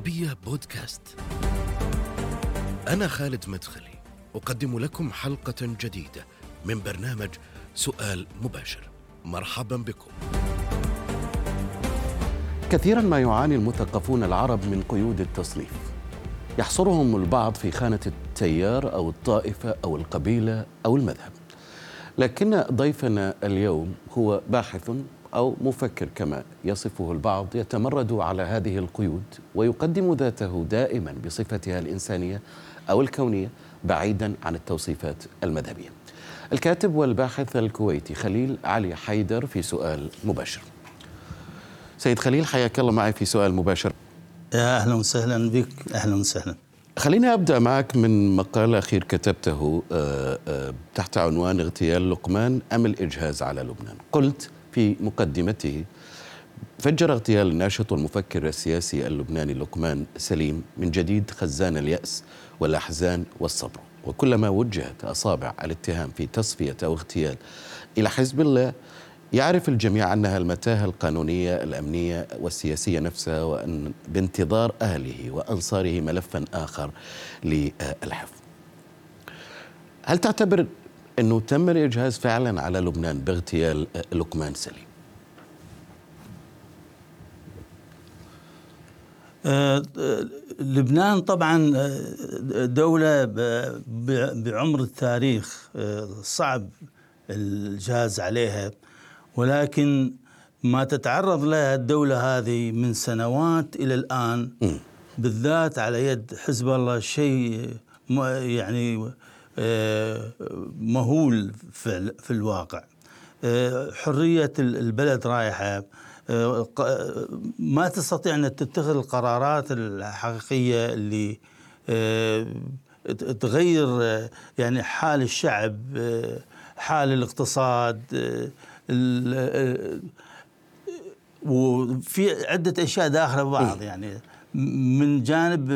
العربية بودكاست. أنا خالد مدخلي، أقدم لكم حلقة جديدة من برنامج سؤال مباشر. مرحبا بكم. كثيرا ما يعاني المثقفون العرب من قيود التصنيف. يحصرهم البعض في خانة التيار أو الطائفة أو القبيلة أو المذهب. لكن ضيفنا اليوم هو باحث أو مفكر كما يصفه البعض يتمرد على هذه القيود ويقدم ذاته دائما بصفتها الإنسانية أو الكونية بعيدا عن التوصيفات المذهبية. الكاتب والباحث الكويتي خليل علي حيدر في سؤال مباشر. سيد خليل حياك الله معي في سؤال مباشر. يا أهلا وسهلا بك. أهلا وسهلا. خليني أبدأ معك من مقال أخير كتبته آه، آه، تحت عنوان اغتيال لقمان أم الإجهاز على لبنان. قلت في مقدمته. فجر اغتيال الناشط والمفكر السياسي اللبناني لقمان سليم من جديد خزان اليأس والأحزان والصبر وكلما وجهت أصابع الاتهام في تصفية أو اغتيال إلى حزب الله يعرف الجميع أنها المتاهة القانونية الأمنية والسياسية نفسها وأن بانتظار أهله وأنصاره ملفا آخر للحفظ. هل تعتبر أنه تم الإجهاز فعلا على لبنان باغتيال لقمان سليم. آه، آه، لبنان طبعا آه، دولة بعمر التاريخ صعب الجهاز عليها. ولكن ما تتعرض لها الدولة هذه من سنوات إلى الآن بالذات على يد حزب الله شيء يعني مهول في الواقع. حرية البلد رايحة. ما تستطيع أن تتخذ القرارات الحقيقية اللي تغير يعني حال الشعب حال الاقتصاد وفي عدة أشياء داخلة ببعض يعني. من جانب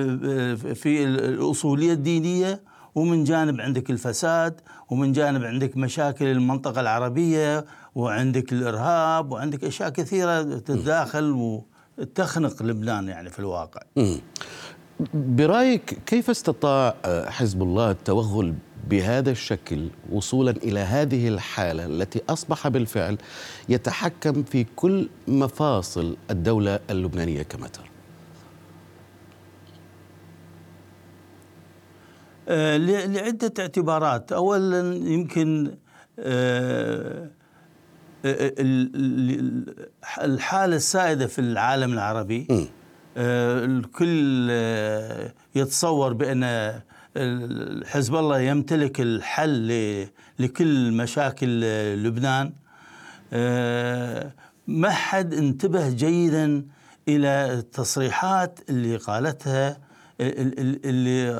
في الأصولية الدينية ومن جانب عندك الفساد ومن جانب عندك مشاكل المنطقة العربية وعندك الإرهاب وعندك أشياء كثيرة تتداخل وتخنق لبنان يعني في الواقع. برأيك كيف استطاع حزب الله التوغل بهذا الشكل وصولا إلى هذه الحالة التي أصبح بالفعل يتحكم في كل مفاصل الدولة اللبنانية كما ترى لعدة اعتبارات. أولا يمكن آه، آه، الحالة السائدة في العالم العربي. الكل يتصور بأن حزب الله يمتلك الحل لكل مشاكل لبنان. ما حد انتبه جيدا إلى التصريحات اللي قالتها اللي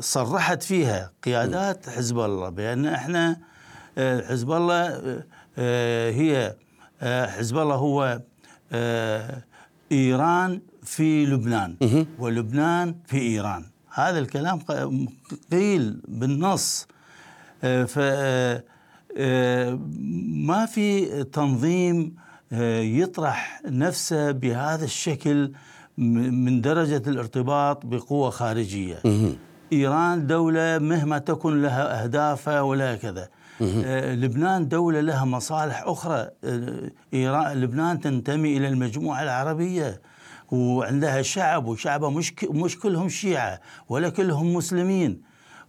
صرحت فيها قيادات حزب الله بأن إحنا آه، حزب الله آه، هي آه، حزب الله هو إيران في لبنان. ولبنان في إيران. هذا الكلام قيل بالنص. ف ما في تنظيم يطرح نفسه بهذا الشكل من درجة الارتباط بقوة خارجية. إيران دولة مهما تكن لها أهدافها ولا كذا. آه لبنان دولة لها مصالح أخرى. آه إيران لبنان تنتمي إلى المجموعة العربية. وعندها شعب وشعبها مش مش كلهم شيعة ولا كلهم مسلمين.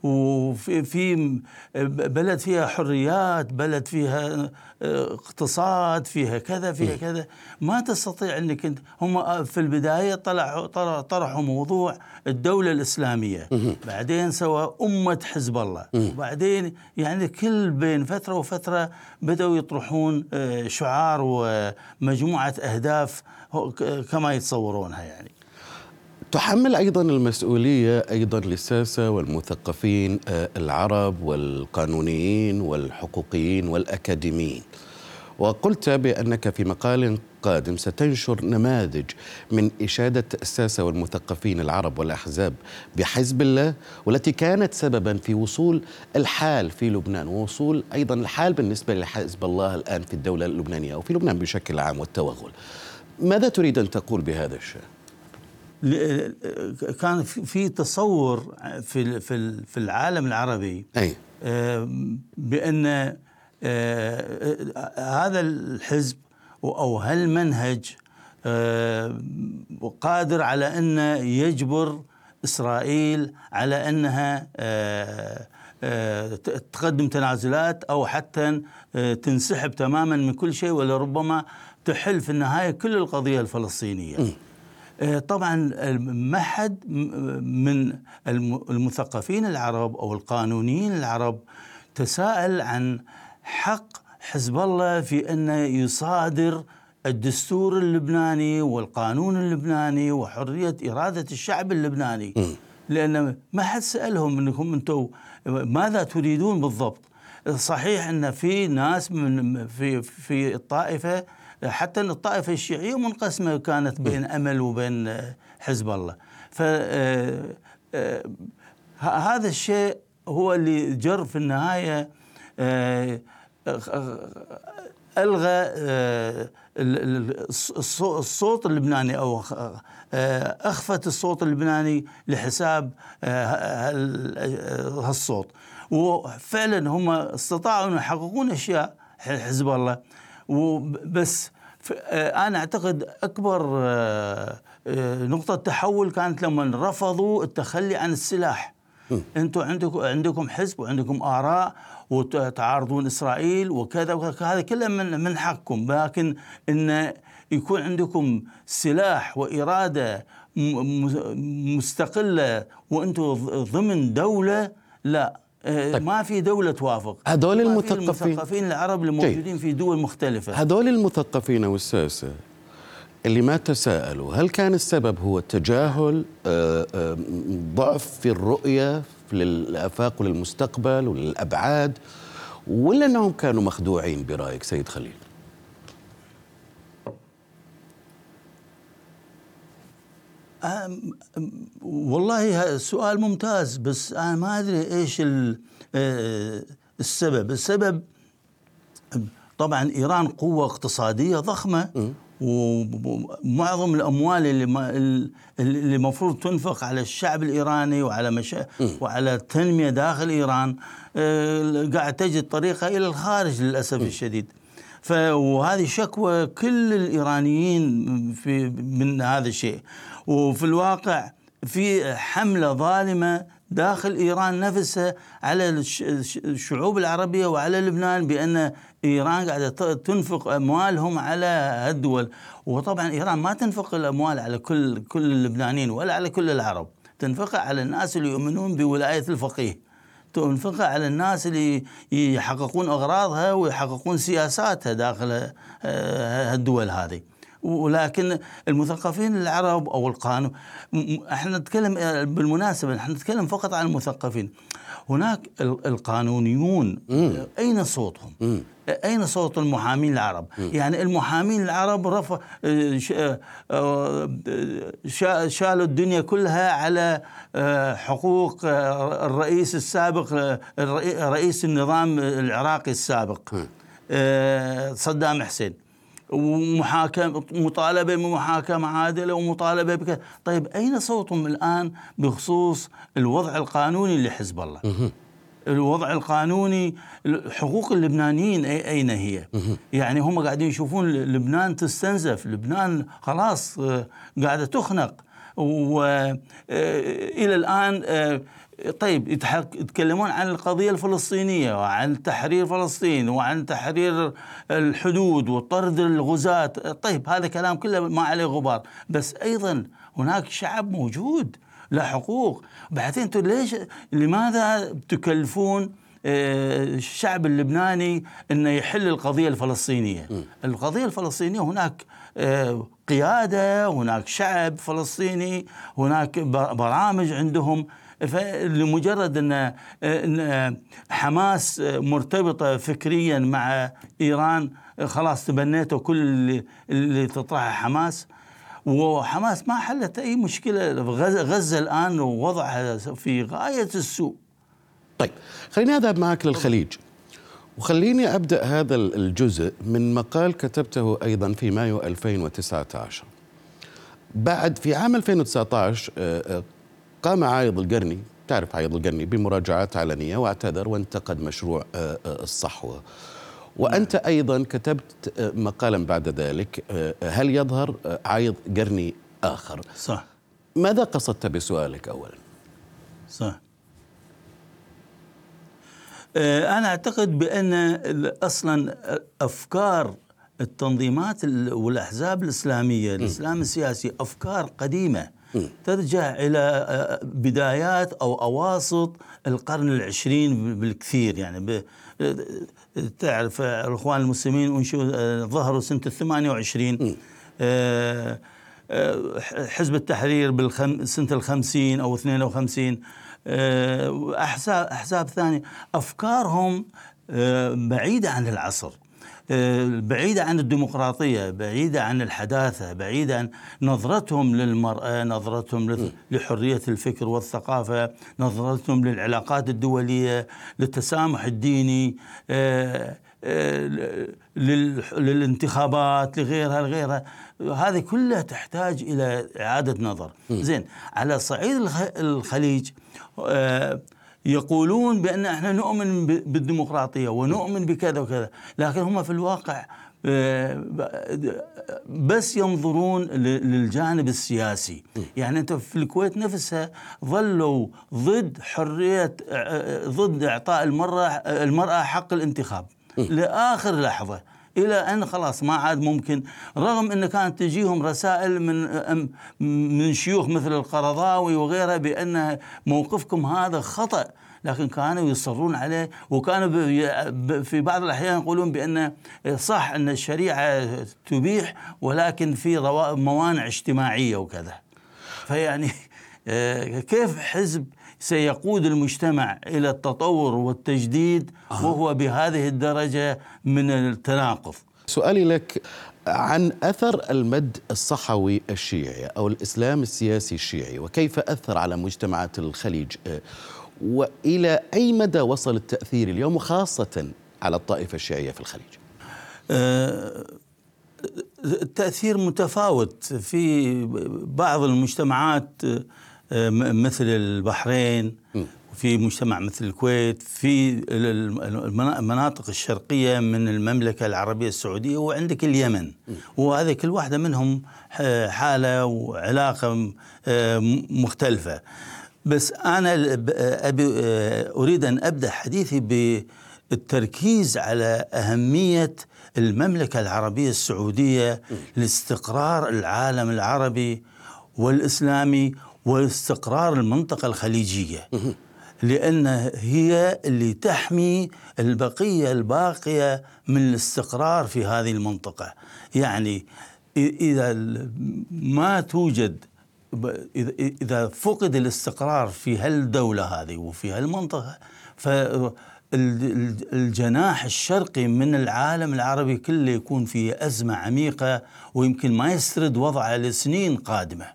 وفي في بلد فيها حريات بلد فيها آه، اقتصاد فيها كذا فيها كذا. ما تستطيع إنك أنت هم في البداية طلعوا طرحوا موضوع الدولة الإسلامية. بعدين سوى أمة حزب الله. وبعدين يعني كل بين فترة وفترة بدأوا يطرحون آه، شعار ومجموعة أهداف كما يتصورونها يعني. تحمل أيضا المسؤولية أيضا للساسة والمثقفين آه، العرب والقانونيين والحقوقيين والأكاديميين وقلت بأنك في مقال قادم ستنشر نماذج من إشادة الساسة والمثقفين العرب والأحزاب بحزب الله والتي كانت سببا في وصول الحال في لبنان ووصول أيضا الحال بالنسبة لحزب الله الآن في الدولة اللبنانية أو في لبنان بشكل عام والتوغل. ماذا تريد أن تقول بهذا الشيء؟ كان في- تصور في في في العالم العربي. أي. آه، بأن آه، هذا الحزب أو هالمنهج آه، قادر على أن يجبر إسرائيل على أنها تقدم تنازلات أو حتى تنسحب تماما من كل شيء ولربما تحل في النهاية كل القضية الفلسطينية. آه، طبعا ما حد من الم- المثقفين العرب أو القانونيين العرب تساءل عن حق حزب الله في أنه يصادر الدستور اللبناني والقانون اللبناني وحرية إرادة الشعب اللبناني. لأن ما حد سألهم إنكم أنتم ماذا تريدون بالضبط. صحيح أن في ناس من في في الطائفة حتى ان الطائفه الشيعية منقسمة كانت بين أمل وبين حزب الله. ف هذا الشيء هو اللي جر في النهاية آه، ألغى آه، ال- ال- الص- الصوت اللبناني أو آه، أخفت الصوت اللبناني لحساب آه، هال- هالصوت. وفعلا هم استطاعوا أن يحققون أشياء حزب الله. وبس. آه، أنا أعتقد أكبر آه، آه، نقطة تحول كانت لما رفضوا التخلي عن السلاح. أنتم عندكم عندكم حزب وعندكم آراء وتعارضون إسرائيل وكذا هذا كله من من حقكم. لكن إن يكون عندكم سلاح وإرادة مستقلة وأنتم ضمن دولة لا. طيب. ما في دولة توافق. هذول المثقفين- المثقفين العرب اللي موجودين في دول مختلفة. هذول المثقفين والساسة اللي ما تساءلوا هل كان السبب هو تجاهل آه، آه، ضعف في الرؤية للآفاق وللمستقبل وللأبعاد ولا أنهم كانوا مخدوعين برأيك سيد خليل أم- أم- والله سؤال ممتاز بس أنا ما أدري إيش آه، السبب. السبب طبعا إيران قوة اقتصادية ضخمة ومعظم الأموال اللي ما اللي المفروض تنفق على الشعب الإيراني وعلى مشا وعلى التنميه داخل إيران آه، قاعد تجد طريقها إلى الخارج للأسف الشديد. وهذه شكوى كل الإيرانيين في من هذا الشيء. وفي الواقع في حملة ظالمة داخل إيران نفسها على الش- الش- الشعوب العربية وعلى لبنان بأن إيران قاعدة ت- تنفق أموالهم على هالدول. وطبعا إيران ما تنفق الأموال على كل كل اللبنانيين ولا على كل العرب. تنفقها على الناس اللي يؤمنون بولاية الفقيه. تنفقها على الناس اللي يحققون أغراضها ويحققون سياساتها داخل آه، الدول هذه. ولكن المثقفين العرب أو القانون إحنا نتكلم آه، بالمناسبة إحنا نتكلم فقط عن المثقفين. هناك ال- القانونيون أين صوتهم؟ أين صوت المحامين العرب؟ يعني المحامين العرب رفع آه، آه، آه، شالوا الدنيا كلها على آه، حقوق آه، الرئيس السابق آه، رئيس النظام العراقي السابق آه، صدام حسين. ومحاكمة مطالبة بمحاكمة عادلة ومطالبة بك. طيب أين صوتهم الآن بخصوص الوضع القانوني لحزب الله؟ الوضع القانوني حقوق اللبنانيين أي- أين هي؟ يعني هم قاعدين يشوفون لبنان تستنزف. لبنان خلاص آه، قاعدة تخنق. وإلى الآن آه، طيب يتكلمون عن القضية الفلسطينية وعن تحرير فلسطين وعن تحرير الحدود وطرد الغزاة. طيب هذا كلام كله ما عليه غبار. بس أيضا هناك شعب موجود له حقوق. بعدين أنتم ليش لماذا تكلفون آه، الشعب اللبناني إنه يحل القضية الفلسطينية؟ القضية الفلسطينية هناك آه، قيادة هناك شعب فلسطيني هناك برامج عندهم. فلمجرد أن حماس مرتبطة فكريا مع إيران خلاص تبنيتوا كل اللي, اللي تطرحه حماس وحماس ما حلت أي مشكلة. غزة, الآن ووضعها في غاية السوء. طيب خليني أذهب معك للخليج. وخليني أبدأ هذا الجزء من مقال كتبته أيضا في مايو 2019 بعد في عام 2019 آه، آه، قام عايض القرني تعرف عايض القرني بمراجعات علنية واعتذر وانتقد مشروع آه، الصحوة. وأنت أيضا كتبت مقالا بعد ذلك هل يظهر عايض قرني آخر؟ صح. ماذا قصدت بسؤالك اولا؟ صح. آه، أنا أعتقد بأن أصلا أفكار التنظيمات والأحزاب الإسلامية الإسلام السياسي أفكار قديمة. ترجع إلى آه، بدايات أو أواسط القرن العشرين بالكثير. يعني تعرف الإخوان المسلمين أنشئوا ظهروا سنة الثمانية وعشرين حزب التحرير بالسنة الخمسين أو 52 أحزاب أحزاب ثانية. أفكارهم آه، بعيدة عن العصر. آه، بعيدة عن الديمقراطية بعيدة عن الحداثة بعيدة عن نظرتهم للمرأة نظرتهم لحرية الفكر والثقافة نظرتهم للعلاقات الدولية للتسامح الديني آه، للانتخابات لغيرها لغيرها. هذه كلها تحتاج إلى إعادة نظر. زين على صعيد الخليج آه، يقولون بأن إحنا نؤمن بالديمقراطية ونؤمن بكذا وكذا لكن هم في الواقع آه، بس ينظرون للجانب السياسي. يعني أنت في الكويت نفسها ظلوا ضد حرية آه، ضد إعطاء المرأة المرأة حق الانتخاب. لآخر لحظة إلى أن خلاص ما عاد ممكن. رغم أن كانت تجيهم رسائل من من شيوخ مثل القرضاوي وغيرها بأن موقفكم هذا خطأ لكن كانوا يصرون عليه وكانوا في بعض الأحيان يقولون بأن صح أن الشريعة تبيح ولكن في موانع اجتماعية وكذا. فيعني كيف حزب سيقود المجتمع إلى التطور والتجديد وهو بهذه الدرجة من التناقض. سؤالي لك عن أثر المد الصحوي الشيعي أو الإسلام السياسي الشيعي وكيف أثر على مجتمعات الخليج وإلى أي مدى وصل التأثير اليوم وخاصه على الطائفة الشيعية في الخليج؟ أه التاثير متفاوت في بعض المجتمعات آه، مثل البحرين في مجتمع مثل الكويت في المناطق الشرقية من المملكة العربية السعودية وعندك اليمن. وهذه كل واحدة منهم حالة وعلاقة مختلفة. بس أنا أبي أريد أن أبدأ حديثي بالتركيز على أهمية المملكة العربية السعودية لاستقرار العالم العربي والإسلامي واستقرار المنطقة الخليجية. لأن هي اللي تحمي البقية الباقية من الاستقرار في هذه المنطقة. يعني إذا ما توجد إذا فقد الاستقرار في هالدولة هذه وفي هالمنطقة فالجناح الشرقي من العالم العربي كله يكون في أزمة عميقة ويمكن ما يسرد وضعه لسنين قادمة.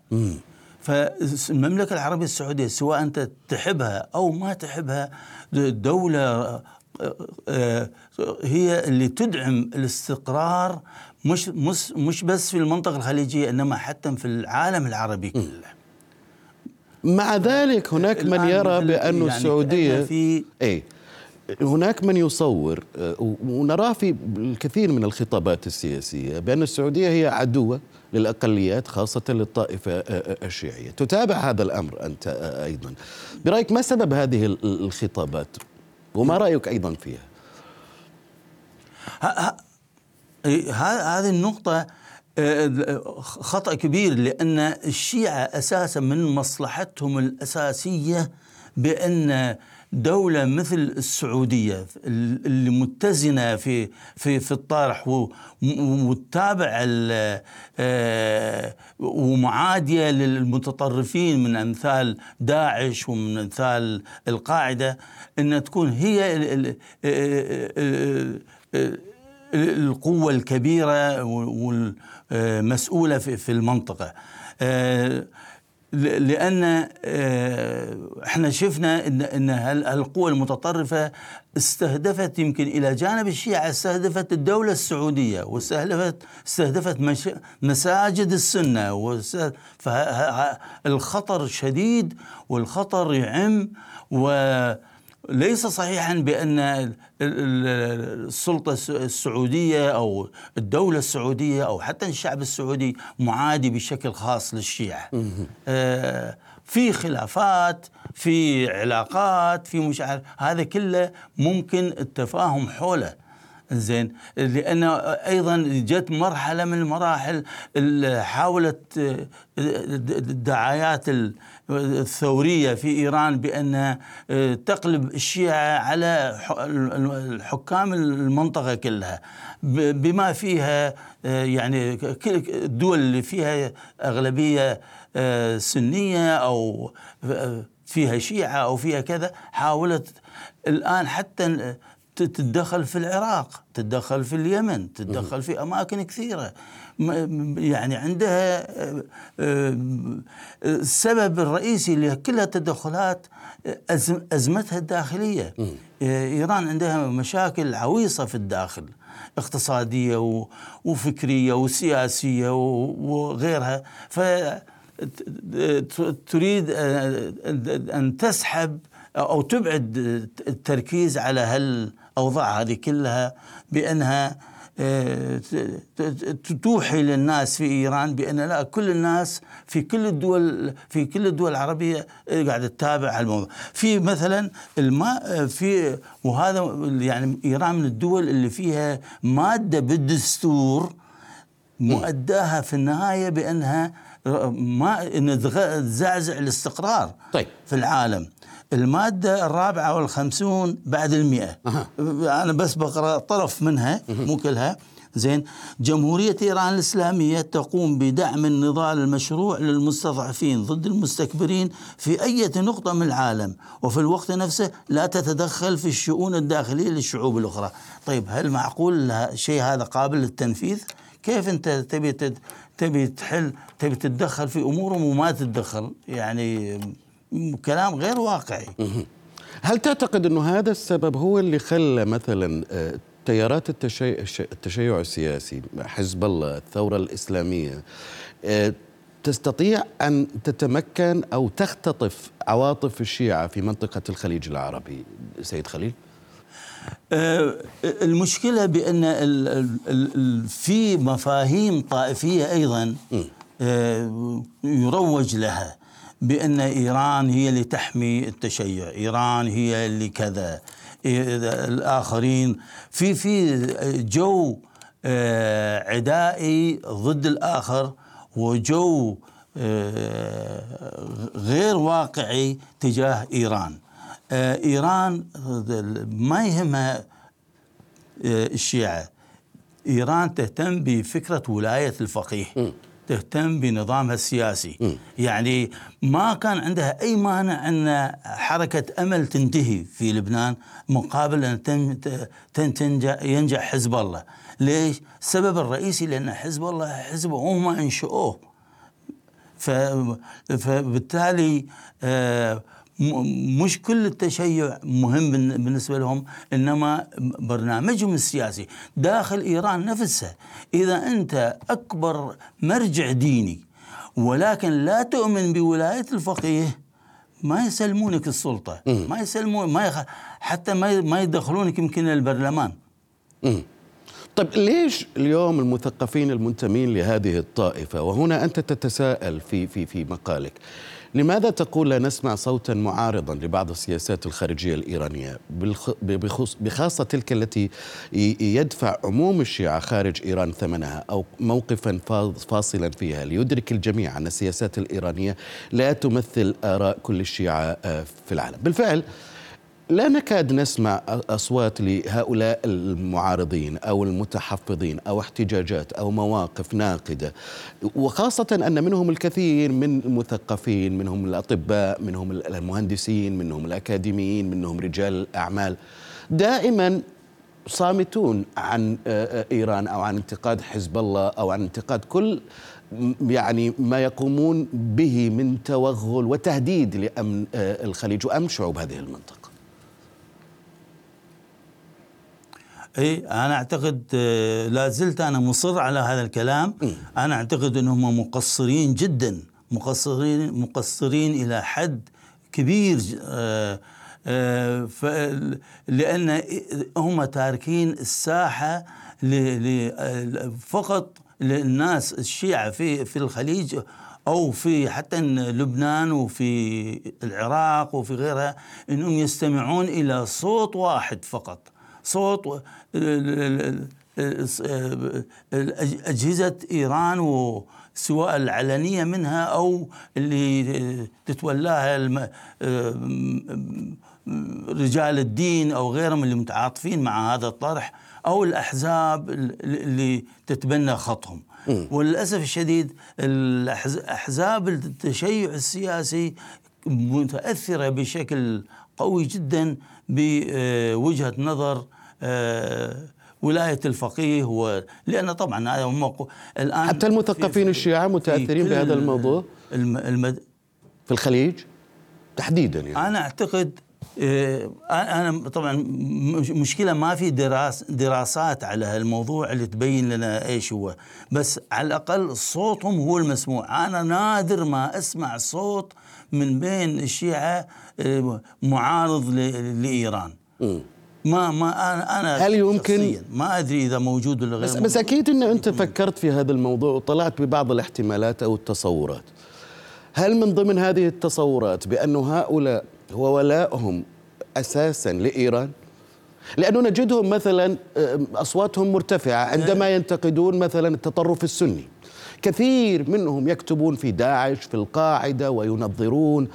فالمملكة العربية السعودية سواء أنت تحبها أو ما تحبها دولة آه، هي اللي تدعم الاستقرار مش مش مش بس في المنطقة الخليجية إنما حتى في العالم العربي. كله مع ذلك هناك من يرى بأن يعني السعودية في أي هناك من يصور آه، ونراه في الكثير من الخطابات السياسية بأن السعودية هي عدوة للأقليات خاصة للطائفة آه، آه، الشيعية. تتابع هذا الأمر أنت أيضا. برأيك ما سبب هذه الخطابات؟ وما رأيك أيضا فيها؟ هذه النقطة خطأ كبير لأن الشيعة أساسا من مصلحتهم الأساسية بأن دولة مثل السعودية اللي متزنة في في في الطرح وتتابع آه، ومعادية للمتطرفين من أمثال داعش ومن أمثال القاعدة أن تكون هي القوة الكبيرة والمسؤولة في المنطقة. آه، لأن آه، إحنا شفنا إن إن القوى المتطرفة استهدفت يمكن إلى جانب الشيعة استهدفت الدولة السعودية واستهدفت استهدفت مساجد السنة واست- فه- ه- الخطر شديد والخطر يعم وليس صحيحا بأن ال- ال- السلطة الس- السعودية أو الدولة السعودية أو حتى الشعب السعودي معادي بشكل خاص للشيعة. آه، في خلافات، في علاقات، في مش هذا كله ممكن التفاهم حوله. زين. لأنه أيضا جت مرحلة من المراحل حاولت الدعايات الثورية في إيران بأن آه، تقلب الشيعة على ح- الحكام المنطقة كلها. بما فيها يعني كل الدول اللي فيها أغلبية سنية أو آه، فيها شيعة أو فيها كذا حاولت الآن حتى تتدخل في العراق تتدخل في اليمن تتدخل في أماكن كثيرة. يعني عندها آه، آه، السبب الرئيسي لكل التدخلات أزم- أزمتها الداخلية. آه، إيران عندها مشاكل عويصة في الداخل اقتصادية وفكرية وسياسية وغيرها. ف تريد أن تسحب أو تبعد التركيز على هالأوضاع هذه كلها بأنها آه، توحي للناس في إيران بأن لا كل الناس في كل الدول في كل الدول العربية قاعدة تتابع هالموضوع في مثلا الماء في وهذا يعني إيران من الدول اللي فيها مادة بالدستور مؤداها في النهاية بأنها ما ان تزعزع الاستقرار طيب. في العالم. المادة الرابعة والخمسون بعد المئة. أها. أنا بس بقرأ طرف منها مو كلها. زين. جمهورية إيران الإسلامية تقوم بدعم النضال المشروع للمستضعفين ضد المستكبرين في أي نقطة من العالم. وفي الوقت نفسه لا تتدخل في الشؤون الداخلية للشعوب الأخرى. طيب هل معقول الشيء هذا قابل للتنفيذ؟ كيف أنت تبي تبي تحل تبي تتدخل في أمورهم وما تتدخل؟ يعني كلام غير واقعي. هل تعتقد أنه هذا السبب هو اللي خلى مثلا آه، تيارات التشيع, التشيع السياسي حزب الله الثورة الإسلامية آه، تستطيع أن تتمكن أو تختطف عواطف الشيعة في منطقة الخليج العربي؟ سيد خليل؟ آه، المشكلة بأن ال- ال- ال- في مفاهيم طائفية أيضا يروج لها. بأن إيران هي اللي تحمي التشيع إيران هي اللي كذا. إيه، الآخرين في في جو آه، عدائي ضد الآخر وجو آه، غير واقعي تجاه إيران. آه، إيران ما يهمها الشيعة. إيران تهتم بفكرة ولاية الفقيه. تهتم بنظامها السياسي. يعني ما كان عندها أي مانع أن حركة أمل تنتهي في لبنان مقابل أن ينجح حزب الله. ليش؟ السبب الرئيسي لأن حزب الله حزب هم أنشؤوه فبالتالي آه، م- مش كل التشيع مهم بالن- بالنسبة لهم إنما برنامجهم السياسي داخل إيران نفسها إذا أنت أكبر مرجع ديني ولكن لا تؤمن بولاية الفقيه ما يسلمونك السلطة. ما يسلمون ما يخ... حتى ما ما يدخلونك يمكن البرلمان. طيب ليش اليوم المثقفين المنتمين لهذه الطائفة؟ وهنا أنت تتساءل في في في مقالك. لماذا تقول لا نسمع صوتا معارضا لبعض السياسات الخارجية الإيرانية؟ بخاصة تلك التي يدفع عموم الشيعة خارج إيران ثمنها أو موقفا فا- فاصلا فيها ليدرك الجميع أن السياسات الإيرانية لا تمثل آراء كل الشيعة آه، في العالم. بالفعل لا نكاد نسمع أصوات لهؤلاء المعارضين أو المتحفظين أو احتجاجات أو مواقف ناقدة وخاصة أن منهم الكثير من المثقفين منهم الأطباء منهم المهندسين منهم الأكاديميين منهم رجال الأعمال دائما صامتون عن آه، آه، إيران أو عن انتقاد حزب الله أو عن انتقاد كل يعني ما يقومون به من توغل وتهديد لأمن آه، الخليج وامن شعوب هذه المنطقة. إي أنا أعتقد آه، لا زلت أنا مصر على هذا الكلام. أنا أعتقد إنهم مقصرين جدا مقصرين مقصرين إلى حد كبير آه، آه، لأن هم تاركين الساحة فقط للناس الشيعة في في الخليج أو في حتى لبنان وفي العراق وفي غيرها إنهم يستمعون إلى صوت واحد فقط. صوت و- ال- ال- ال- الأج- أجهزة إيران وسواء العلنية منها أو اللي تتولاها الم- رجال الدين أو غيرهم اللي متعاطفين مع هذا الطرح أو الأحزاب اللي تتبنى خطهم. وللأسف الشديد الأحز- أحزاب التشيع السياسي متأثرة بشكل قوي جدا بوجهة نظر آه، ولاية الفقيه و... لأن طبعا هذا ق- الآن حتى المثقفين الشيعة في متأثرين كل بهذا الموضوع؟ الم... المد... في الخليج؟ تحديدا يعني. أنا أعتقد آه، أنا طبعا مش- مشكلة ما في دراس دراسات على هالموضوع اللي تبين لنا إيش هو. بس على الأقل صوتهم هو المسموع. أنا نادر ما أسمع صوت من بين الشيعة معارض ل- لإيران. ما ما أنا أنا هل يمكن- ما أدري إذا موجود ولا غير بس, موجود. بس أكيد إن أنت فكرت في هذا الموضوع وطلعت ببعض الاحتمالات أو التصورات. هل من ضمن هذه التصورات بأن هؤلاء هو ولائهم أساسا لإيران؟ لأنه نجدهم مثلا آه، أصواتهم مرتفعة عندما ينتقدون مثلا التطرف السني. كثير منهم يكتبون في داعش في القاعدة وينظرون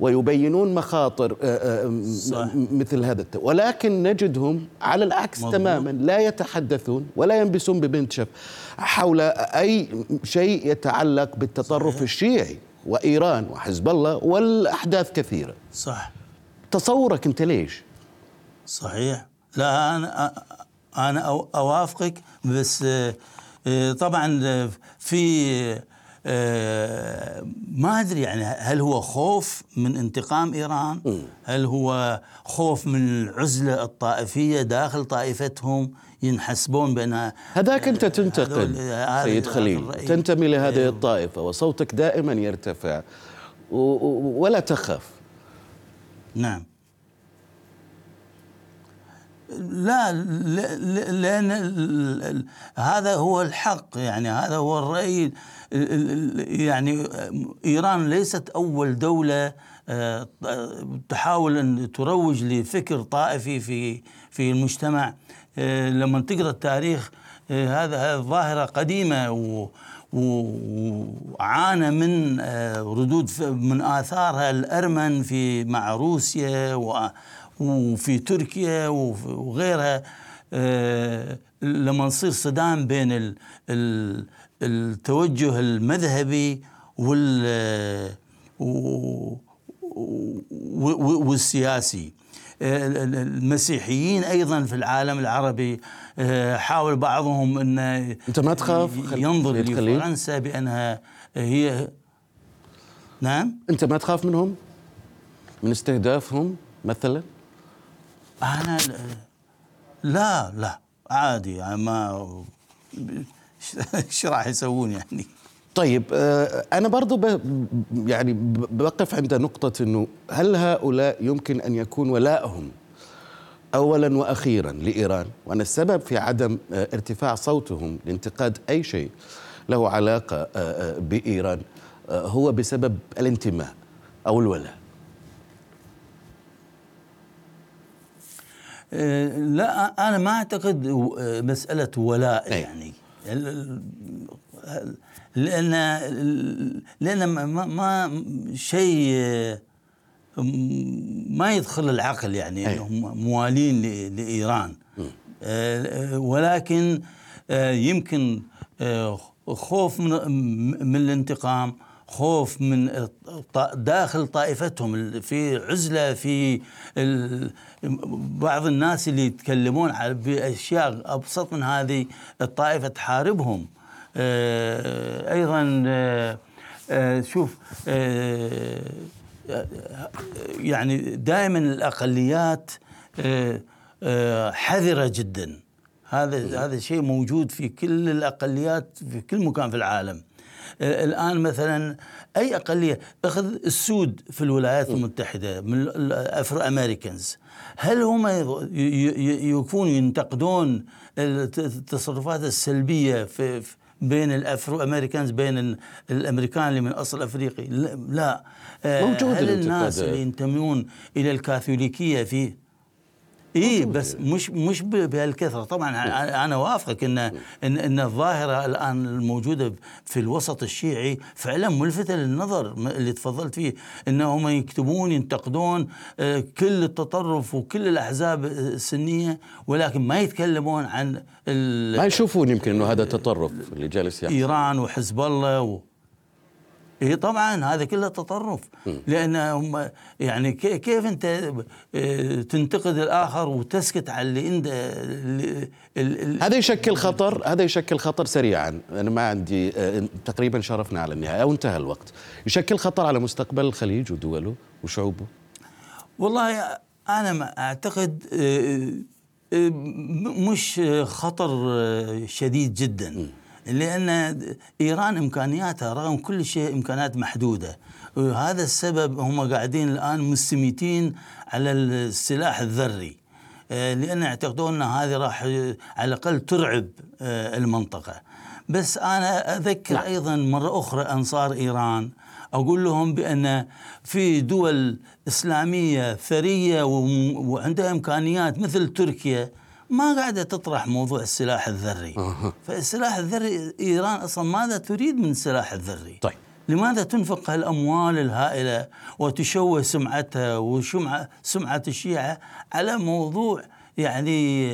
ويبينون مخاطر آه، آه، صح. مثل هذا. ولكن نجدهم على العكس مضبوط. تماما لا يتحدثون ولا ينبسون ببنت شف حول أي شيء يتعلق بالتطرف صحيح. الشيعي وإيران وحزب الله والأحداث كثيرة صح تصورك أنت ليش صحيح لا أنا أنا أو- أوافقك بس آه، طبعا في آه، ما أدري يعني هل هو خوف من انتقام إيران؟ هل هو خوف من العزلة الطائفية داخل طائفتهم ينحسبون بانها هذاك أنت هذول- تنتقد هذا- سيد خليل. تنتمي لهذه إيه. الطائفة وصوتك دائما يرتفع ولا تخاف نعم لا لأن هذا هو الحق يعني هذا هو الرأي ال- ال- يعني إيران ليست أول دولة آه، تحاول أن تروج لفكر طائفي في في المجتمع. آه، لما تقرأ التاريخ آه، هذا ظاهرة قديمة و وعانى من ردود من آثارها. الأرمن في مع روسيا وفي تركيا وغيرها آه، لما نصير صدام بين ال- ال- التوجه المذهبي وال و- والسياسي. آه، ال- ال- المسيحيين أيضا في العالم العربي آه، حاول بعضهم انه أنت ما تخاف؟ ينظر؟ لفرنسا بأنها هي نعم؟ أنت ما تخاف منهم؟ من استهدافهم مثلا؟ أنا لا لا عادي يعني ما إيش راح يسوون يعني؟ طيب آه، أنا برضو ب يعني بقف عند نقطة إنه هل هؤلاء يمكن أن يكون ولائهم اولا وأخيرا لإيران؟ وأن السبب في عدم آه، ارتفاع صوتهم لانتقاد أي شيء له علاقة آه، بإيران هو بسبب الانتماء أو الولاء. لا أنا ما أعتقد آه، مسألة ولاء أي. يعني لأن لأن ما, ما- شيء آه، ما يدخل العقل يعني أي. إنهم موالين لإيران آه، ولكن آه، يمكن آه، خوف من من الانتقام خوف من داخل طائفتهم في عزلة في بعض الناس اللي يتكلمون على بأشياء أبسط من هذه الطائفة تحاربهم. آه، أيضا آه، آه، شوف يعني دائما الأقليات آه، حذرة جدا. هذا هذا شيء موجود في كل الأقليات في كل مكان في العالم. الآن مثلا أي أقلية أخذ السود في الولايات المتحدة من ال Afro-Americans هل هم يكونوا ينتقدون الت- التصرفات السلبية في بين ال Afro-Americans بين ال- الأمريكان اللي من أصل أفريقي لا. آه، موجود هل الناس. اللي ينتمون إلى الكاثوليكية في اي بس مش مش بهالكثرة. طبعا أنا أنا وافقك ان ان إن الظاهرة الآن الموجودة في الوسط الشيعي فعلا ملفتة للنظر اللي تفضلت فيه إنهم يكتبون ينتقدون آه، كل التطرف وكل الأحزاب السنية ولكن ما يتكلمون عن ما يشوفون يمكن إنه هذا تطرف اللي جالس يحصل. إيران وحزب الله و... اي طبعا هذا كله تطرف. لأن هم يعني كي- كيف أنت آه، تنتقد الآخر وتسكت على اللي ال- هذا يشكل خطر هذا يشكل خطر سريعا. أنا ما عندي آه، تقريبا شرفنا على النهاية أو انتهى الوقت. يشكل خطر على مستقبل الخليج ودوله وشعوبه. والله أنا ما أعتقد آه، م- مش خطر شديد جدا. لأن إيران إمكانياتها رغم كل شيء إمكانيات محدودة. وهذا السبب هم قاعدين الآن مستميتين على السلاح الذري. آه، لأن يعتقدون أن هذه راح على الأقل ترعب آه، المنطقة. بس أنا أذكر نعم. أيضا مرة أخرى أنصار إيران أقول لهم بأن في دول إسلامية ثرية وم- وعندها إمكانيات مثل تركيا ما قاعدة تطرح موضوع السلاح الذري. فالسلاح الذري إيران أصلا ماذا تريد من السلاح الذري طيب. لماذا تنفق هالأموال الهائلة وتشوه سمعتها وسمعه سمعة الشيعة على موضوع يعني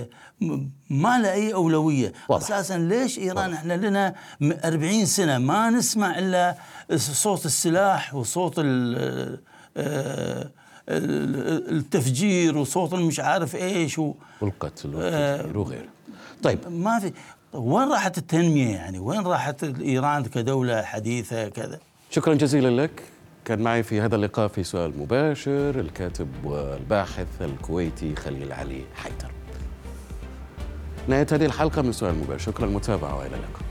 ما له أي أولوية واضح. أساسا ليش إيران إحنا لنا م- 40 سنة ما نسمع إلا صوت السلاح وصوت ال- آه، ال- التفجير وصوت المش عارف إيش و- والقتل آه، والتفجير وغيره. طيب. ما في وين راحت التنمية يعني؟ وين راحت إيران كدولة حديثة كذا؟ شكرا جزيلا لك. كان معي في هذا اللقاء في سؤال مباشر الكاتب والباحث الكويتي خليل علي حيدر. نهاية هذه الحلقة من سؤال مباشر. شكرا للمتابعة وإلى اللقاء.